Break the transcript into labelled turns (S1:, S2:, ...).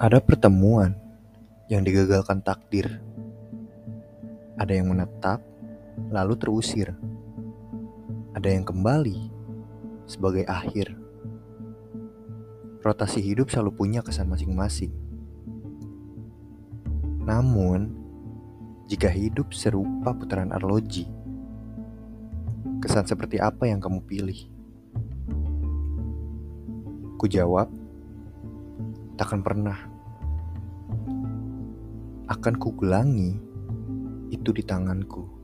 S1: Ada pertemuan yang digagalkan takdir. Ada yang menetap, lalu terusir. Ada yang kembali sebagai akhir. Rotasi hidup selalu punya kesan masing-masing. Namun, jika hidup serupa putaran arloji, kesan seperti apa yang kamu pilih? Ku jawab, takkan pernah. Akan kugelangi itu di tanganku.